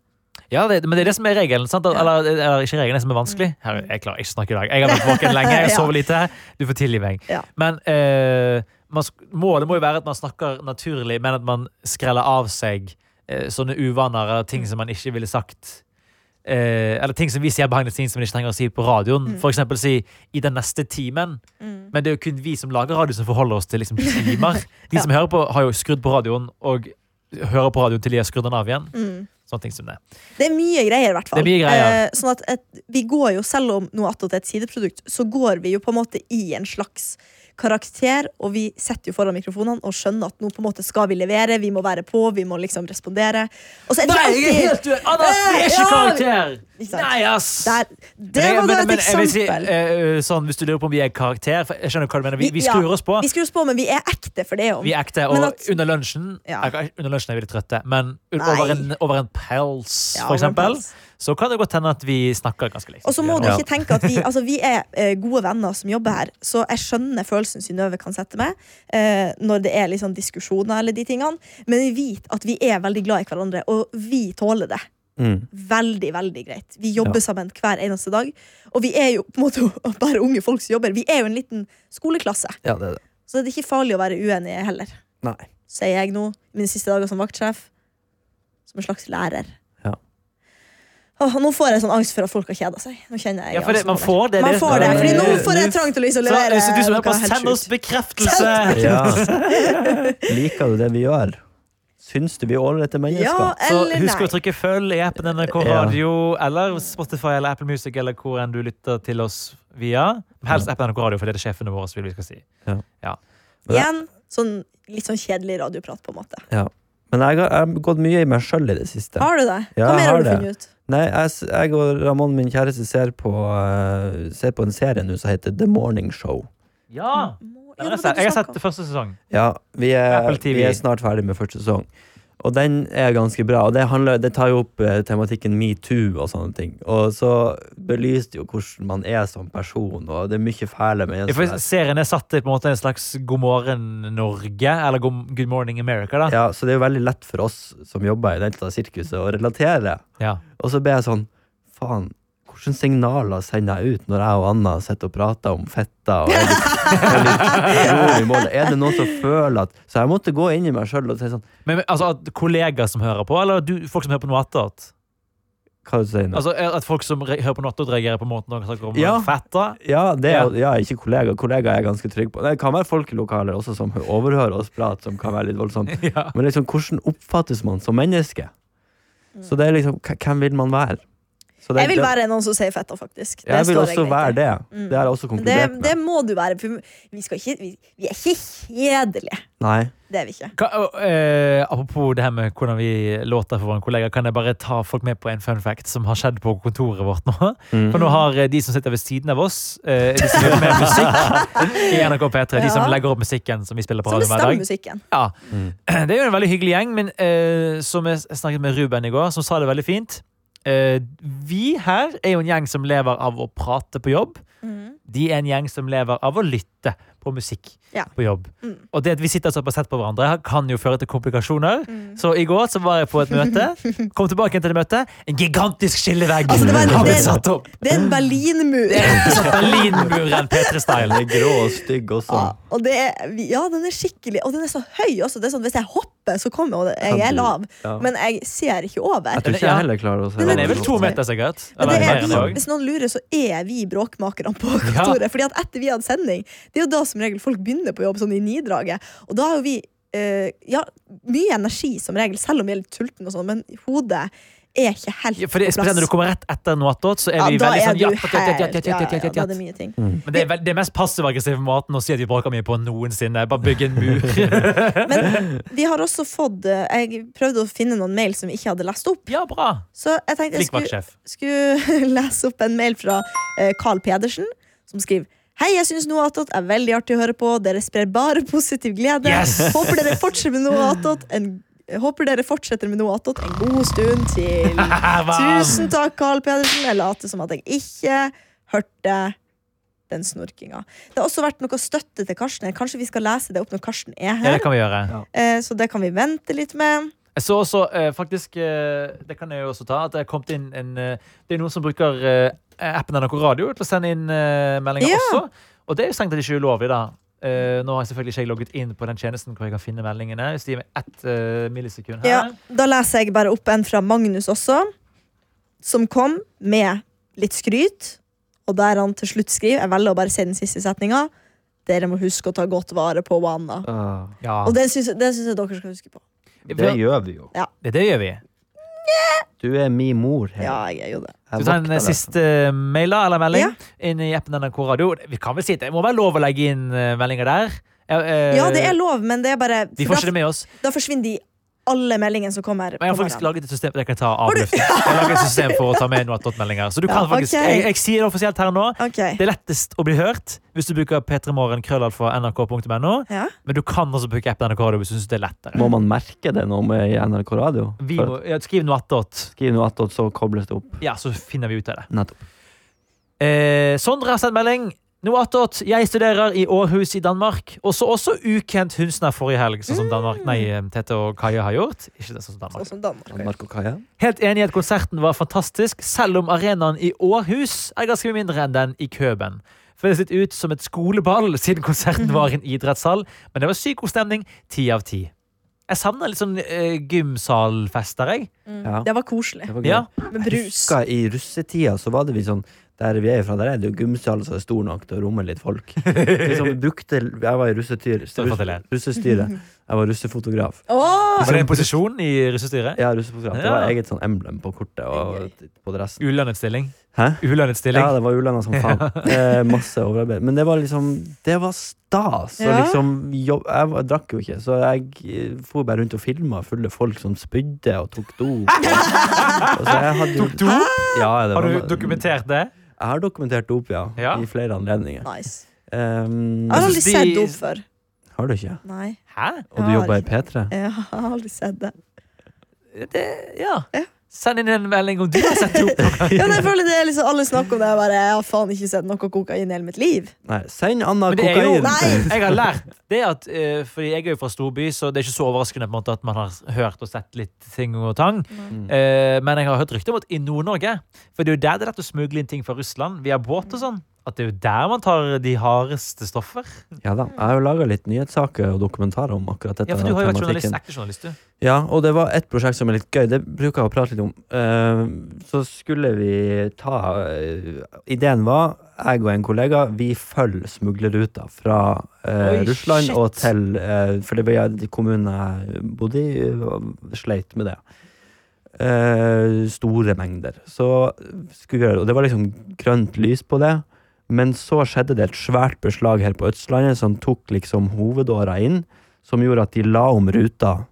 Ja, det, men det er det som er regelen. Sant? Eller, eller ikke regelen, det som er vanskelig. Her, jeg klarer ikke å snakke i dag. Jeg har vært våken lenge, jeg sover lite. Du får tilgi meg. Ja. Men eh, sk- målet må jo være at man snakker naturlig, men at man skreller av seg eh, sånne uvaner eller ting som man ikke ville sagt. Eh, eller ting som vi sier behind the scenes som man ikke trenger å si på radioen. Mm. For eksempel si 'i den neste timen'. Mm. Men det er jo kun vi som lager radio, som forholder oss til liksom, timer. De Ja. som hører på, har jo skrudd på radioen, og hører på radioen til de har skrudd den av igjen. Mm. Sånne ting som det. Det er mye greier, i hvert fall. Eh, sånn at et, vi går jo, selv om noe attåt er et sideprodukt, så går vi jo på en måte i en slags karakter, og vi setter jo foran mikrofonene og skjønner at nå på en måte skal vi levere, vi må være på, vi må liksom respondere. Og så er det Nei, jeg er helt uenig! Anna, det er ikke karakter! Nei, ass! Der, det var da et vil si, eksempel. eh, sånn, hvis du lurer på om vi er karakter for Jeg skjønner hva du mener. Vi, vi skrur ja. oss på. Vi skrur oss på, men vi er ekte for det. Om. Vi er ekte. Og at- under lunsjen Ja. eh, Under lunsjen er vi litt trøtte, men over en, over en pels, Ja, for eksempel, så kan det godt hende at vi snakker ganske likt. Og så må du ikke tenke at vi, altså, vi er eh, gode venner som jobber her, så jeg skjønner følelsen Synnøve kan sette meg eh, når det er liksom diskusjoner eller de tingene, men vi vet at vi er veldig glad i hverandre, og vi tåler det. Mm. Veldig, veldig greit. Vi jobber Ja. sammen hver eneste dag. Og vi er jo på en måte bare unge folk som jobber. Vi er jo en liten skoleklasse, Ja, det det. så det er ikke farlig å være uenige heller. Nei. Sier jeg nå, mine siste dager som vaktsjef. Som en slags lærer. Ja. Åh, nå får jeg sånn angst for at folk har kjeda seg. Nå kjenner jeg Ja, for det, man får det. Man får det, fordi nå får jeg trang til å isolere. så, så du som er på, send oss bekreftelse! Ja. Liker du det vi gjør? Syns du vi er ålreite mennesker? Ja, Så husk husk å trykke følg i appen NRK Ja. Radio eller Spotify eller Apple Music eller hvor enn du lytter til oss via. Helst appen NRK Radio, for det er det sjefene våre vil vi skal si. Igjen, sånn, litt sånn kjedelig radioprat, på en måte. Men jeg har, jeg har gått mye i meg sjøl i det siste. Har du det? Ja, Hva mer har har du det. funnet ut? Nei, jeg, jeg og Ramón, min kjæreste, ser på, eh, ser på en serie nå som heter The Morning Show. Ja! Har det jeg, var sett. jeg har snakket sett første sesong. Ja, vi er, Apple TV. vi er snart ferdig med første sesong. Og den er ganske bra. Og det, handler, det tar jo opp eh, tematikken metoo og sånne ting. Og så belyser det jo hvordan man er som person, og det er mye fæle Ja, mennesker. for der. serien er satt til på en måte en slags God morgen Norge, eller Good morning America. da Ja, så det er jo veldig lett for oss som jobber i dette sirkuset, å relatere. Ja. Og så ble jeg sånn Faen, hvilke signaler sender jeg ut når jeg og Anna sitter og prater om fetta? Og er litt, er litt? Er det noen som føler at Så jeg måtte gå inn i meg sjøl og si sånn Men, men altså at kollegaer som hører på, eller du, folk som hører på noe attåt? Hva du sier du? Altså at folk som re hører på noe attåt, reagerer på måten noen snakker om Ja. fetta? Ja, det er, Ja. ja, ikke kollegaer. Kollegaer er jeg ganske trygg på. Det kan være folk i lokaler også som overhører oss prat, som kan være litt voldsomt. Ja. Men liksom, hvordan oppfattes man som menneske? Så det er liksom, hvem vil man være? Så det, Jeg vil være noen som sier fetta, faktisk. Det Jeg vil også jeg være det. Mm. Det har jeg også Det, konkludert med. det må du være, for vi, skal ikke, vi, vi er ikke kjedelige. Nei. Det er vi ikke. Ka, og, eh, apropos det her med hvordan vi låter for våre kollegaer, kan jeg bare ta folk med på en fun fact som har skjedd på kontoret vårt nå? Mm. For nå har eh, de som sitter ved siden av oss, eh, de som gjør med musikk i NRK P3, de som legger opp musikken som vi spiller på radio hver dag. Ja. Mm. Det er jo en veldig hyggelig gjeng, men eh, som jeg snakket med Ruben i går, som sa det veldig fint. Eh, vi her er jo en gjeng som lever av å prate på jobb. Mm. De er en gjeng som lever av å lytte på på musikk Ja. på jobb. Mm. Og det at vi sitter såpass tett på hverandre, kan jo føre til komplikasjoner. Så i går så var jeg på et møte. Kom tilbake igjen til det møtet. En gigantisk skillevegg Altså, det var en- har blitt det- satt opp. Det er en Berlinmur. Sånn Berlinmuren P3-style. Den er grå og stygg også. Ja, og det er, ja, den er skikkelig Og den er så høy også. Det er sånn, hvis jeg hopper, så kommer og Jeg er lav, Ja. men jeg ser ikke over. Jeg tror ikke jeg heller klarer å se Den er vel to meter, sikkert. Eller mer er, enn det òg. hvis noen lurer, så er vi bråkmakerne på kontoret. Fordi at etter vi hadde sending, det er jo da som som regel folk begynner på jobb sånn i nidraget. Og da har jo vi eh, ja, mye energi som regel, selv om vi er litt sultne men hodet er ikke helt ja, for det, på plass. Når du kommer rett etter noe så er ja, vi veldig sånn ja, ja, ja, da er det mye ting. Mm. Men det er vel, mest passiv-aggressive måten å si at vi bråker mye på noensinne. Bare bygge en mur. Men vi har også fått Jeg prøvde å finne noen mail som vi ikke hadde lest opp. Ja, bra. Så jeg tenkte jeg skulle, skulle lese opp en mail fra Carl Pedersen, som skriver Hei, jeg syns noe attåt er veldig artig å høre på. Dere sprer bare positiv glede. Yes! Håper dere fortsetter med noe attåt Håper dere fortsetter med noe attåt en god stund til. Tusen takk, Carl Pedersen. Jeg later som at jeg ikke hørte den snorkinga. Det har også vært noe støtte til Karsten. Kanskje vi skal lese det opp når Karsten er Ja, her. det kan vi gjøre. Ja. så det kan vi vente litt med. Jeg så også, eh, faktisk, eh, det kan jeg jo også ta, at det er kommet inn en eh, Det er noen som bruker eh, appen NRK Radio til å sende inn eh, meldinger Ja. også. Og det er jo strengt tatt ikke ulovlig, da. Eh, nå har jeg selvfølgelig ikke jeg logget inn på den tjenesten hvor jeg kan finne meldingene. Hvis de gir meg ett millisekund her. Ja, da leser jeg bare opp en fra Magnus også, som kom med litt skryt. Og der han til slutt skriver Jeg velger å bare si den siste setninga. Dere må huske å ta godt vare på Wanda. Uh, Ja. Og det syns syns jeg dere skal huske på. Det gjør vi jo. Det, det gjør vi. Du er min mor. her. Ja, jeg er jo det. Du Skal vi ta en vokter eh, siste mail da, eller melding Ja. inn i appen NRK Radio? Vi kan vel si det må være lov å legge inn eh, meldinger der? Eh, Ja, det er lov, men det er bare Vi får ikke da, det med oss. da forsvinner de alle meldingene som kommer. Men jeg har faktisk laget et system jeg kan ta av. Jeg et system for å ta med noe attåt-meldinger. Så du kan Ja, faktisk, okay. jeg, jeg sier det offisielt her nå. Okay. Det er lettest å bli hørt hvis du bruker p3morgen krøllalfa nrk.no. Ja. Men du kan også bruke appen NRK Radio hvis du syns det er lettere. Må man merke det nå med NRK Radio? Vi må, ja, skriv noe attåt. Skriv noe attåt, så kobles det opp. Ja, så finner vi ut av det. Nettopp. Eh, Sondre har sendt melding. Noe attåt. Jeg studerer i Århus i Danmark. Og så også ukjent Hundsnær forrige helg, sånn som Danmark, nei, eh, Tete og Kaja har gjort. Ikke det sånn som Danmark. Sånn som Danmark. Danmark og Kaja? Helt enig i at konserten var fantastisk, selv om arenaen i Århus er ganske mindre enn den i Køben. Føles litt ut som et skoleball, siden konserten var i en idrettshall, men det var syk god stemning. Ti av ti. Jeg savner litt sånn uh, gymsalfester, jeg. Ja. Det var koselig. Det var. Ja. Med brus. Jeg Husker I russetida så var det vi sånn Der vi er fra, der er det jo gymsal som er stor nok til å romme litt folk. Liksom, brukte, jeg var i jeg russestyret. Jeg var russefotograf. Oh! Var det en posisjon i russestyret? Ja, russefotograf. Det var eget sånn emblem på kortet og på dressen. Ulønnet stilling? Hæ? Ulønnet stilling? Ja, det var ulønna som faen. Eh, masse overarbeid. Men det var liksom Det var stas. Og Ja. liksom jobb, jeg, var- drakk jo ikke, så jeg eh, for bare rundt og filma fulle folk som spydde og tok dop. Og, og så jeg hadde Tok dop? Ja, det Har du dokumentert det? Jeg har dokumentert dop, ja. Ja. I flere anledninger. Nice. Um, Jeg har aldri sett dop før. har du ikke? Nei. Hæ? Og du jobber i P3? Jeg har aldri sett det. Det, ja. Ja. Send inn en melding om du har sett dop. Ja, jeg føler det er liksom Alle snakker om det. Jeg, bare, jeg har faen ikke sett noe kokain i hele mitt liv. Nei, send Anna kokain. jo! Jeg har lært det at uh, Fordi jeg er jo fra storby, så det er ikke så overraskende på en måte at man har hørt og sett litt ting og tang. Mm. Uh, men jeg har hørt rykter om at i Nord-Norge For det er jo der det er lett å smugle inn ting fra Russland via båt og sånn. At det er jo der man tar de hardeste stoffer. Ja da, Jeg har jo laga litt nyhetssaker og dokumentarer om akkurat dette. Ja, for du har jo vært journalist, journalist, du. Ja, og det var et prosjekt som er litt gøy. Det bruker jeg å prate litt om. Eh, så skulle vi ta eh, Ideen var, jeg og en kollega, vi følger smuglerruta fra Oi, Russland shit. og til For det var de kommunene jeg bodde i, sleit med det. Store mengder. Så skulle vi gjøre Og det var liksom grønt lys på det. Men så skjedde det et svært beslag her på Østlandet som tok liksom hovedåra inn, som gjorde at de la om ruta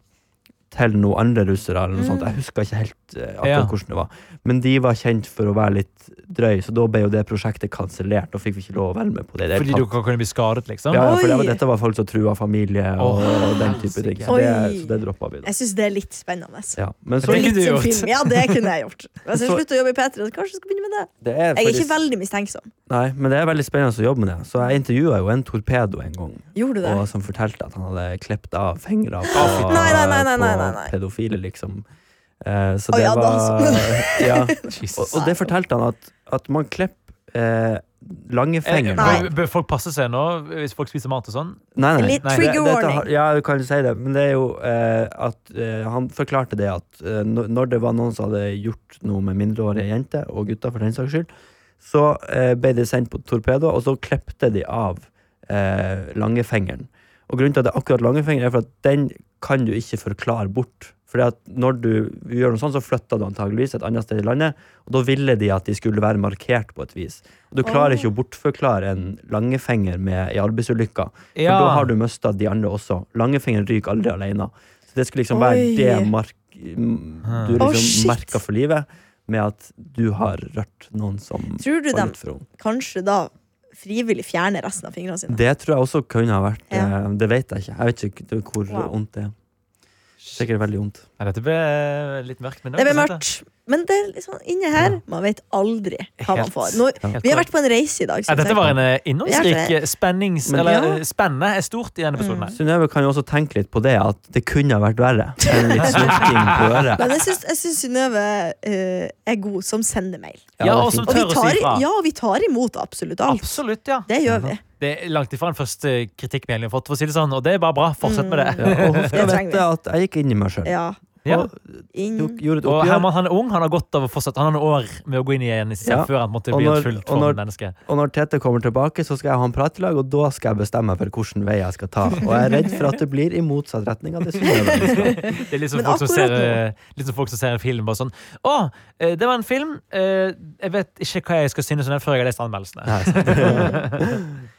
til noen andre russere. eller noe sånt. Jeg husker ikke helt uh, akkurat Ja. hvordan det var. Men de var kjent for å være litt drøy, så da ble jo det prosjektet kansellert. Da fikk vi ikke lov å være med på det. det Fordi du kunne bli skadet, liksom? ja, ja, for det, var- dette var folk som trua familie og, Åh, den type ting. Så det, så det droppa vi, da. Jeg syns det er litt spennende. Ja. Men så, Det kunne Litt du gjort. film. Ja, det kunne jeg gjort. Hvis jeg slutter å jobbe i P3, så kanskje jeg skal begynne med det. det er Jeg er ikke veldig mistenksom. nei, men det er veldig spennende å jobbe med det. Så jeg intervjua jo en torpedo en gang. Gjorde du det? Og som fortalte at han hadde klippet av fingre på, Nei, nei, nei, nei, nei, nei, nei. pedofile, liksom. Eh, så oh, det ja, var ja. Og, og det fortalte han at, at man klipper eh, lange fingre. Nei. bør- Bør folk passe seg nå hvis folk spiser mat og sånn? Nei, nei. Litt Nei, trigger Det- dette warning. Ja, du kan si det, men det er jo eh, at eh, Han forklarte det at eh, når det var noen som hadde gjort noe med mindreårige jenter, og gutter for den saks skyld, så eh, ble det sendt på torpedo, og så klipte de av eh, langefingeren. Og grunnen til at det er akkurat langfinger, er for at den kan du ikke forklare bort. Fordi at når du gjør noe sånt, så flytter du antageligvis et annet sted i landet, og da ville de at de skulle være markert på et vis. Og du klarer oh. ikke å bortforklare en langfinger med i arbeidsulykke, For Ja. da har du mista de andre også. Langfingeren ryker aldri alene. Så det skulle liksom være Oi. det mark du liksom oh, merka for livet, med at du har rørt noen som Tror du var de litt for ung. kanskje da frivillig fjerner resten av fingrene sine? Det tror jeg også kunne ha vært Ja. eh, Det vet jeg ikke. Jeg vet ikke det- hvor Wow. vondt det er. Sikkert veldig vondt. Nei, dette ble litt mørkt. Men Det ble var mørkt. Men det er liksom inni her Man vet aldri hva man får. Nå, vi har vært på en reise i dag. Ja, dette var en eh, innholdsrik eh, spennings... Men- Eller Ja. eh, spennende er stort i denne episoden. Mm. Synnøve kan jo også tenke litt på det, at det kunne ha vært verre. enn litt snorking på øret. Men jeg syns, Synnøve uh, er god som sender mail. Ja, og som tør å si fra. ja, og vi tar imot absolutt alt. Absolutt, ja. Det gjør vi. Det er langt ifra den første kritikkmeldingen vi har fått, for å si det sånn, og det er bare bra. Fortsett med det. Ja, og husk vite at jeg gikk inn i meg sjøl. Ja. Ja. Og Og. Herman han er ung, han har godt av å fortsette. Han har noen år med å gå inn i en Ja. før han måtte bli når- et fullt og når- menneske. Og når Tete kommer tilbake, så skal jeg ha en pratelag, og da skal jeg bestemme for hvilken vei jeg skal ta. Og jeg er redd for at det blir i motsatt retning av det Synnøve ønsker. Det er litt som, folk som, ser, eh, litt som folk som ser en film bare sånn Å, eh, det var en film. eh, Jeg vet ikke hva jeg skal synes om den før jeg har lest anmeldelsene. Nei,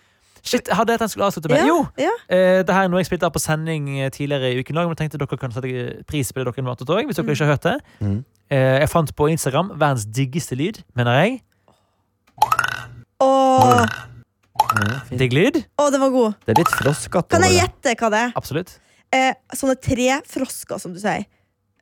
Shit, hadde jeg jeg skulle avslutte med Ja, Jo! ja. Eh, det her er noe jeg spilte av på sending eh, tidligere i uken, men jeg tenkte dere kan sette pris på det dere har òg, hvis dere ikke har hørt det. Mm. Eh, jeg fant på Instagram verdens diggeste lyd, mener jeg. Åh, Mm. Digg lyd? åh, den var god. Det er litt froskete. Kan jeg gjette hva det er? Absolutt. Eh, sånne trefrosker, som du sier.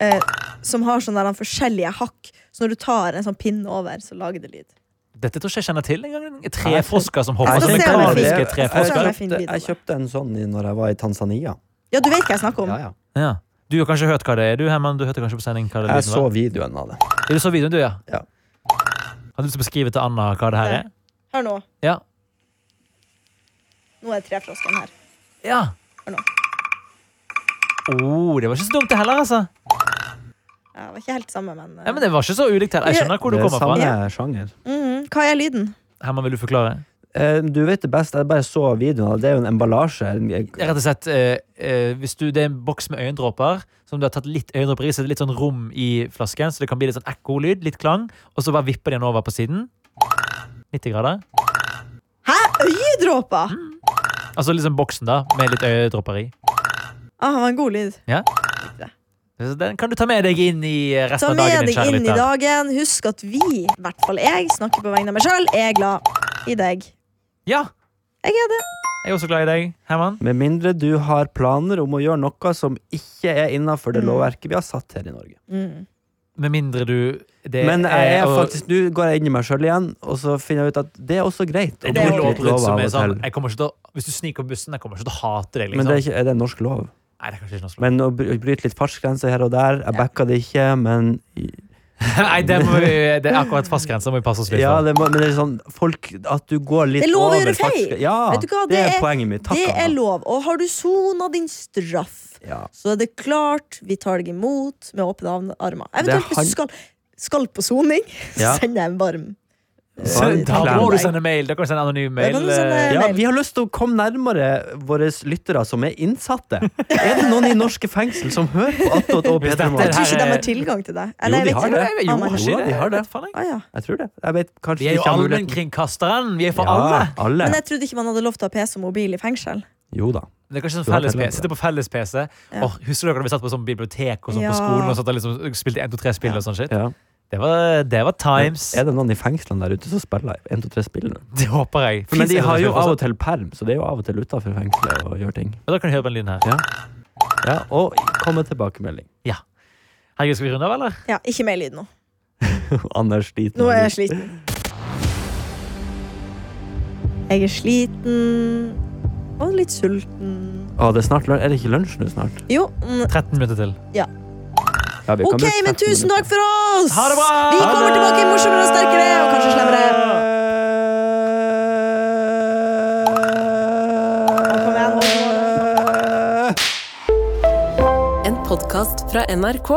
Eh, som har sånne forskjellige hakk. Så når du tar en sånn pinne over, så lager det lyd. Dette tror jeg ikke jeg kjenner til engang. Trefrosker som hopper. jeg Jeg, jeg trefrosker. jeg kjøpte, jeg kjøpte en sånn når jeg var i Tanzania. Ja, du vet hva jeg snakker om. Ja, ja. Ja. Du har kanskje hørt hva det er? Du, Herman, du hørte kanskje på sending hva det Jeg så videoen av det. Du så videoen, du, ja? Ja. Har du lyst til å beskrive til Anna hva det her er? Hør nå. Ja. Nå er trefrosken her. Ja. Hør nå. Oh, det var ikke så dumt, det heller, altså. Ja, det var ikke helt samme, men, Ja, men Det var ikke så ulikt her. Jeg skjønner hvor du Det er kommer fra. samme sjanger. mhm. Hva er lyden? Herman, vil du forklare? Eh, Du vet det best, jeg bare så videoen. Det er jo en emballasje. En- Rett og slett, eh, eh, hvis du, Det er en boks med øyendråper som du har tatt litt øyendråper i, så det er litt sånn rom i flasken, så det kan bli litt sånn ekkolyd, litt klang, og så bare vipper de den over på siden. 90 grader. Hæ? Øyedråper? Altså liksom boksen, da, med litt øyedråper i. Ah, det var en god lyd. Så Den kan du ta med deg inn i resten av dagen. dagen din, deg inn i dagen. Husk at vi, i hvert fall jeg, snakker på vegne av meg sjøl. Er glad i deg. Ja, Jeg er det. jeg er også glad i deg, Herman. Med mindre du har planer om å gjøre noe som ikke er innafor det Mm. lovverket vi har satt her i Norge. Mm. Med mindre du det Men jeg er og- faktisk, nå går jeg inn i meg sjøl igjen, og så finner jeg ut at det er også greit. å Det er lov, lov, lov er og sånn til. jeg kommer ikke til å, Hvis du sniker på bussen, jeg kommer ikke til å hate deg. Liksom. Men det er, ikke, er det en norsk lov? Nei, det er kanskje ikke noe Men å bry- bryte litt fartsgrense her og der, jeg backa det ikke, men Nei, det, må vi, det er akkurat fastgrensa må vi passe oss litt Ja, for. det må, men det er sånn folk, At du går litt Det er lov å over gjøre feil. Ja, Vet du hva, det, det er poenget mitt. Takk, Det er Anna. lov. Og har du sona din straff, Ja. så er det klart vi tar deg imot med åpne armer. Eventuelt hvis du skal, skal på soning, så Ja. sender jeg en varm. Da må du sende mail. Da kan du sende anonym mail. sende- eh, Ja, mail. vi har lyst til å komme nærmere våre lyttere som er innsatte. Er det noen i norske fengsel som hører på Attåt og Peter P3 Jeg tror ikke de har tilgang til det. Jo, de har det. Jo, jo, de har det. Jeg. Ja. Tror det. Jeg vet Vi er jo allmennkringkasteren. Vi er for Ja, alle. alle. Men jeg trodde ikke man hadde lov til å ha PC og mobil i fengsel. Jo da. Det er kanskje sånn felles PC. Sitter på felles PC. Ja. Oh, husker dere da vi satt på sånn bibliotek og sånn Ja. på skolen og satt og liksom spilte 1, 2, 3-spill og sånn shit? Ja. Det var, det var times. Er det noen i fengslene der ute som spiller 1, 2, 3 spillene? Det håper jeg. Men de har jo av og til perm, så det er jo av og til utafor fengselet og gjør ting. Og Da kan du høre på den lyden her. Ja. ja og komme tilbakemelding. Ja. Herregud, skal vi runde av, eller? Ja, ikke mer lyd nå. Anders sliten. Nå er jeg sliten. Jeg er sliten og litt sulten. Å, det er snart. Er det ikke lunsj nå snart? Jo, mm, 13 minutter til. Ja, vi kan OK, bruke men tusen takk for oss! Ha det bra! Vi kommer tilbake morsommere og sterkere og kanskje slemmere. Podkast fra NRK.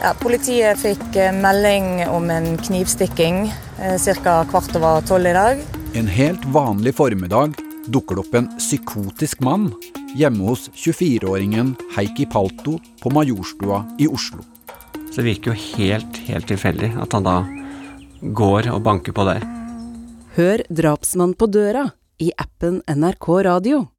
Ja, politiet fikk eh, melding om en knivstikking ca. kvart over tolv i dag. En helt vanlig formiddag dukker det opp en psykotisk mann hjemme hos 24-åringen Heikki Palto på Majorstua i Oslo. Så det virker jo helt, helt tilfeldig at han da går og banker på der. Hør 'Drapsmann på døra' i appen NRK Radio.